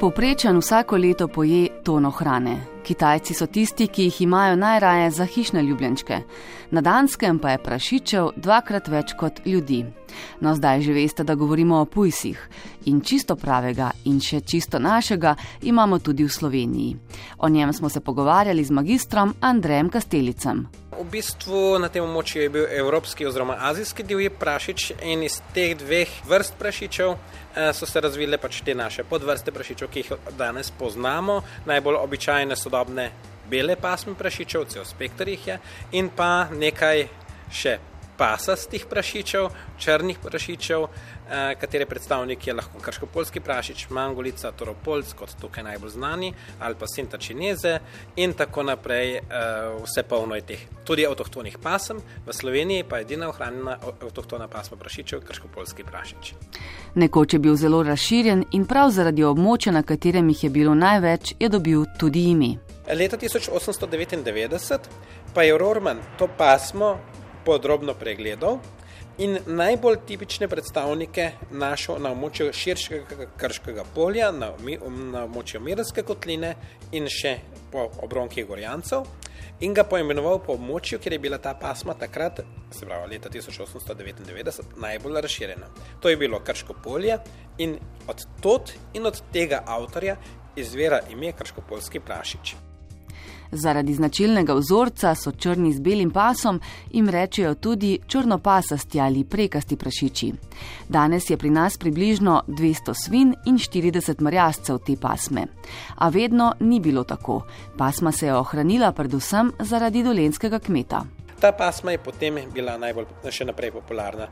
Povprečen vsako leto poje tono hrane. Kitajci so tisti, ki jih imajo najraje za hišne ljubljenčke. Na Danskem pa je prašičev dvakrat več kot ljudi. No, zdaj že veste, da govorimo o pujsih. In čisto pravega in še čisto našega imamo tudi v Sloveniji. O njem smo se pogovarjali z magistrom Andrejem Kastelicem. V bistvu na tem območju je bil evropski oziroma azijski divji prašič in iz teh dveh vrst prašičev eh, so se razvile pač te naše podvrste prašičev, ki jih danes poznamo. Najbolj običajne sodobne bele pasme prašičev, cel spektr jih je, in pa nekaj še pasastih prašičev, črnih prašičev, eh, katere predstavnik je lahko krško-polski prašič, mangolica, toropolc, kot tukaj najbolj znani, ali pa sinta čineze in tako naprej, eh, vse polno je teh. Tudi avtohtonih pasem, v Sloveniji pa je edina ohranjena avtohtona pasma prašičev, krško-polski prašič. Nekoč je bil zelo razširjen in prav zaradi območja, na katerem jih je bilo največ, je dobil tudi ime. Leta 1899 pa je Rorman to pasmo podrobno pregledal in najbolj tipične predstavnike našel na območju širšega krškega polja, na, na območju Mirske kotline in še po obronkih Gorjancev in ga poimenoval po območju, kjer je bila ta pasma takrat, se pravi leta 1899, najbolj razširjena. To je bilo krško polje in od tot in od tega avtorja izvira ime krško-polski prašič. Zaradi značilnega vzorca so črni z belim pasom in rečejo tudi črnopasasti ali prekasti prašiči. Danes je pri nas približno 200 svin in 40 marjascev te pasme. A vedno ni bilo tako. Pasma se je ohranila predvsem zaradi dolenskega kmeta. Ta pasma je potem bila najbolj še naprej popularna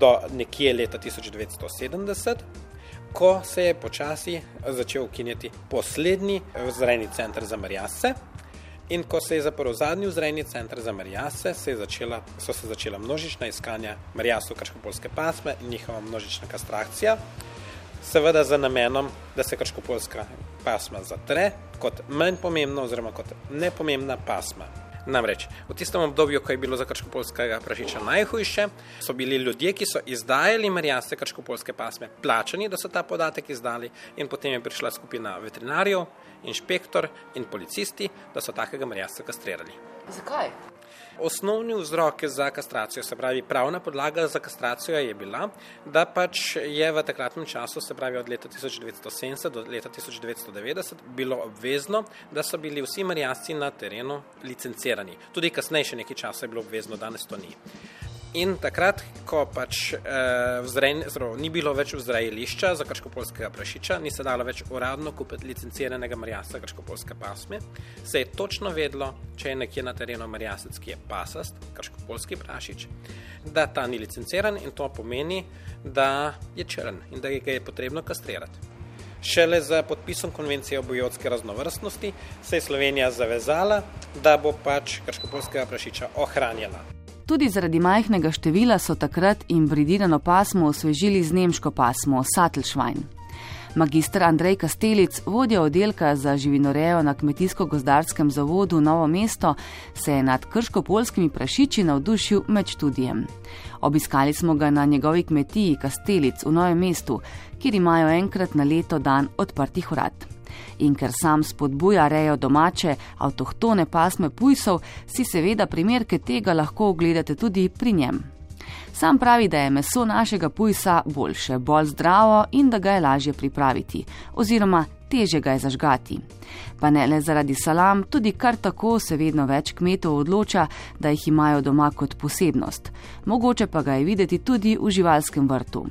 do nekje leta 1970. Ko se je počasi začel ukinjati poslednji vzrejni center za marjasce, In ko se je zaprl zadnji vzrejni center za Marijase, se začela, so se začela množična iskanja Marijasov krškopolske pasme in njihova množična kastrakcija, seveda z namenom, da se krškopolska pasma zatre kot manj pomembna oziroma kot nepomembna pasma. Namreč v tistem obdobju, ko je bilo za krškopolskega prašiča najhujše, so bili ljudje, ki so izdajali marjaste krškopolske pasme, plačani, da so ta podatek izdali, in potem je prišla skupina veterinarjev, inšpektor in policisti, da so takega marjasta kastrirali. Zakaj? Osnovni vzrok za kastracijo, se pravi pravna podlaga za kastracijo, je bila, da pač je v takratnem času, se pravi od leta 1970 do leta 1990, bilo obvezno, da so bili vsi marjasci na terenu licencirani. Tudi kasneje, še nekaj časa je bilo obvezno, danes to ni. In takrat, ko pač eh, vzrej, zelo, ni bilo več vzrejališča za krškopolskega prašiča, ni se dalo več uradno kupiti licenciranega marjasa krškopolske pasme, se je točno vedlo, če je nekje na terenu marjasec, ki je pasast, krškopolski prašič, da ta ni licenciran in to pomeni, da je črn in da ga je potrebno kastrirati. Šele z podpisom konvencije o bojotske raznovrstnosti se je Slovenija zavezala, da bo pač krškopolskega prašiča ohranjala. Tudi zaradi majhnega števila so takrat imbridirano pasmo osvežili z nemško pasmo Sattelschwein. Magistr Andrej Kastelic, vodja oddelka za živinorejo na kmetijsko-gozdarskem zavodu Novo mesto, se je nad krško-polskimi prašiči navdušil med študijem. Obiskali smo ga na njegovi kmetiji Kastelic v Novem mestu, kjer imajo enkrat na leto dan odprtih vrat in ker sam spodbuja rejo domače, avtohtone pasme pujsov, si seveda primerke tega lahko ogledate tudi pri njem. Sam pravi, da je meso našega pujsa boljše, bolj zdravo in da ga je lažje pripraviti, oziroma teže ga je zažgati. Pa ne le zaradi salam, tudi kar tako se vedno več kmetov odloča, da jih imajo doma kot posebnost. Mogoče pa ga je videti tudi v živalskem vrtu.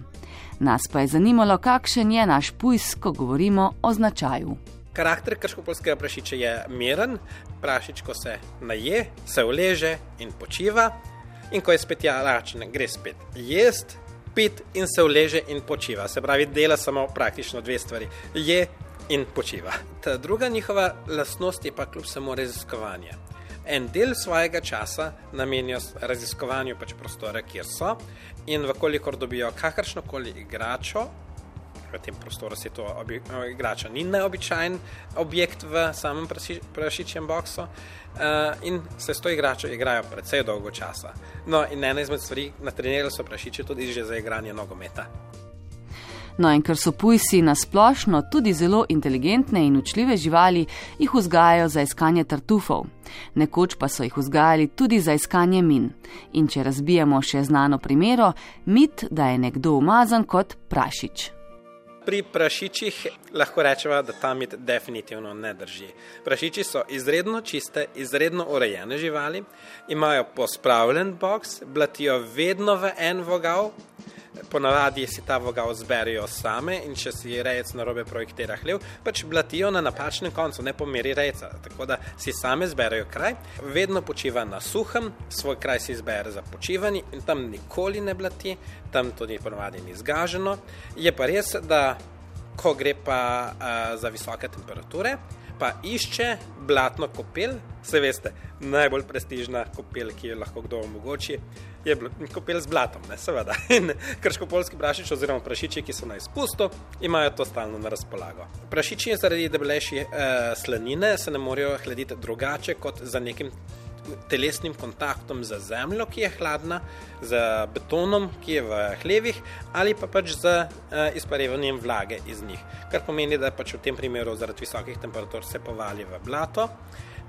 Nas pa je zanimalo, kakšen je naš pujs, ko govorimo o značaju. Karakter krškopolskega prašiča je miren, prašič, ko se naje, se uleže in počiva, in ko je spet jaračen, gre spet jest, pit in se uleže in počiva. Se pravi, dela samo praktično dve stvari: je in počiva. Ta druga njihova lastnost je pa kljub samo raziskovanje. En del svojega časa namenijo raziskovanju pač prostora, kjer so, in vkolikor dobijo kakršno koli igračo, v tem prostoru se to eh, igrača ni neobičajen objekt v samem prašičjem boksu uh, in se s to igračo igrajo precej dolgo časa. No, in ena izmed stvari, na treniranju so prašiči tudi že za igranje nogometa. No in ker so pujsi nasplošno tudi zelo inteligentne in učljive živali, jih vzgajajo za iskanje tartufov. Nekoč pa so jih vzgajali tudi za iskanje min. In če razbijemo še znano primero, mit, da je nekdo umazan kot prašič. Pri prašičih lahko rečemo, da ta mit definitivno ne drži. Prašiči so izredno čiste, izredno urejene živali, imajo pospravljen box, blatijo vedno v en vogal, ponavadi si ta vogal zberijo same in če si rejec na robe projektira hlev, pač blatijo na napačnem koncu, ne po meri rejca. Tako da si same zberijo kraj, vedno počiva na suhem, svoj kraj si izbere za počivanje in tam nikoli ne blati, tam tudi ponavadi ni zgaženo. Je pa res, da ko gre pa uh, za visoke temperature, pa išče blatno kopel, se veste, najbolj prestižna kopel, ki jo lahko kdo omogoči, je kopel z blatom, ne seveda. In krško-polski prašič oziroma prašiči, ki so na izpustu, imajo to stalno na razpolago. Prašiči zaradi debelejše uh, slanine se ne morejo hladiti drugače kot za nekim telesnim kontaktom z zemljo, ki je hladna, z betonom, ki je v hlevih, ali pa pač z uh, izparevanjem vlage iz njih. Kar pomeni, da pač v tem primeru zaradi visokih temperatur se povali v blato.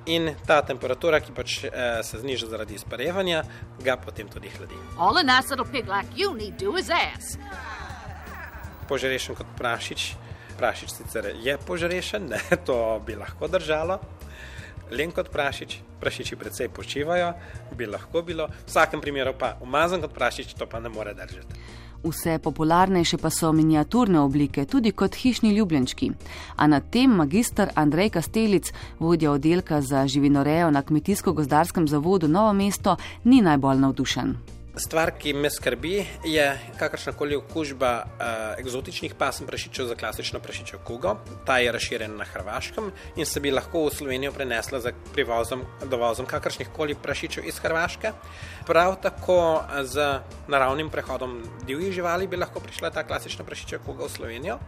In ta temperatura, ki pač uh, se zniža zaradi izparevanja, ga potem tudi hladi. Požrešen kot prašič, prašič sicer je požrešen, ne, to bi lahko držalo, len kot prašič, prašiči predvsej počivajo, bi lahko bilo, v vsakem primeru pa umazan kot prašič, to pa ne more držati. Vse popularnejše pa so miniaturne oblike, tudi kot hišni ljubljenčki. A na tem magistr Andrej Kastelic, vodja oddelka za živinorejo na Kmetijsko-gozdarskem zavodu Novo mesto, ni najbolj navdušen. Stvar, ki me skrbi, je kakršna koli okužba uh, eksotičnih pasem prašičev za klasično prašičev kugo. Ta je razširjena na Hrvaškem in se bi lahko v Slovenijo prenesla za privozom, dovozom kakršnih koli prašičev iz Hrvaške. Prav tako z naravnim prehodom divjih živali bi lahko prišla ta klasična prašičev kuga v Slovenijo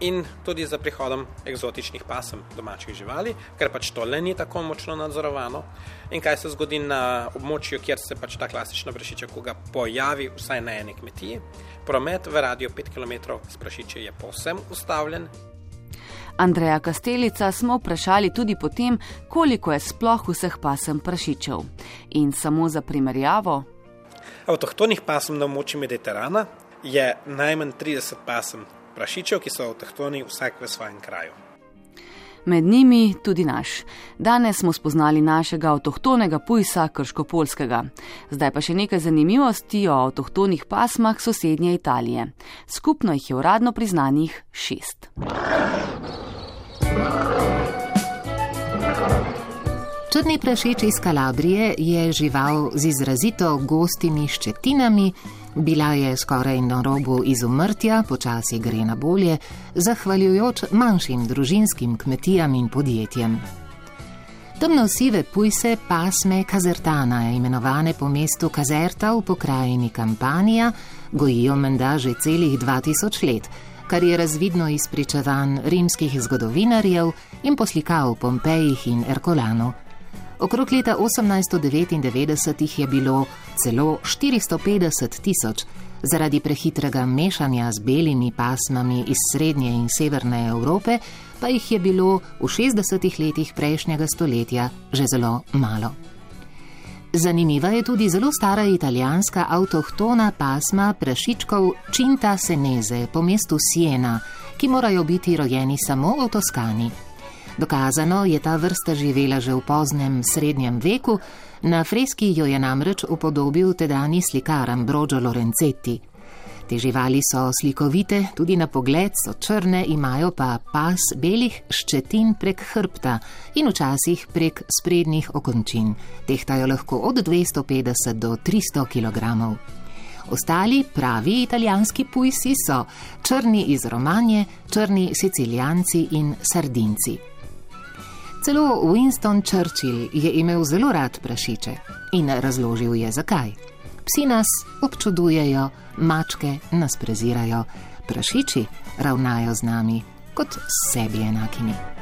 in tudi za prihodom eksotičnih pasem domačih živali, ker pač to le ni tako močno nadzorovano. In kaj se zgodi na območju, kjer se pač ta klasična prašičja kuga pojavi, vsaj na eni kmetiji. Promet v radiju 5 km s prašiče je povsem ustavljen. Andreja Kastelica smo vprašali tudi potem, koliko je sploh vseh pasem prašičev. In samo za primerjavo. Avtohtonih pasem na območju Mediterana je najmanj 30 pasem prašičev, ki so avtohtoni vsak v svojem kraju. Med njimi tudi naš. Danes smo spoznali našega avtohtonega pujsa, krško-polskega. Zdaj pa še nekaj zanimivosti o avtohtonih pasmah sosednje Italije. Skupno jih je uradno priznanih šest. Črni prašič iz Kalabrije je žival z izrazito gostimi ščetinami, Bila je skoraj na robu izumrtja, počasi gre na bolje, zahvaljujoč manjšim družinskim kmetijam in podjetjem. Temno-sive pujse pasme kazertana, imenovane po mestu Kazerta v pokrajini Kampanija, gojijo menda že celih 2000 let, kar je razvidno iz pričevanj rimskih zgodovinarjev in poslikav Pompejih in Erkolanu. Okrog leta 1899 jih je bilo celo 450 tisoč, zaradi prehitrega mešanja z belimi pasmami iz srednje in severne Evrope pa jih je bilo v 60 letih prejšnjega stoletja že zelo malo. Zanimiva je tudi zelo stara italijanska avtohtona pasma prašičkov Cinta Seneze po mestu Siena, ki morajo biti rojeni samo v Toskani. Dokazano je ta vrsta živela že v poznem srednjem veku, na freski jo je namreč upodobil tedajni slikar Ambrogio Lorenzetti. Te živali so slikovite, tudi na pogled so črne, imajo pa pas belih ščetin prek hrbta in včasih prek sprednjih okončin. Tehtajo lahko od 250 do 300 kg. Ostali pravi italijanski pujsi so črni iz Romanje, črni sicilijanci in sardinci. Celo Winston Churchill je imel zelo rad prašiče in razložil je zakaj. Psi nas občudujejo, mačke nas prezirajo, prašiči ravnajo z nami kot sebi enakimi.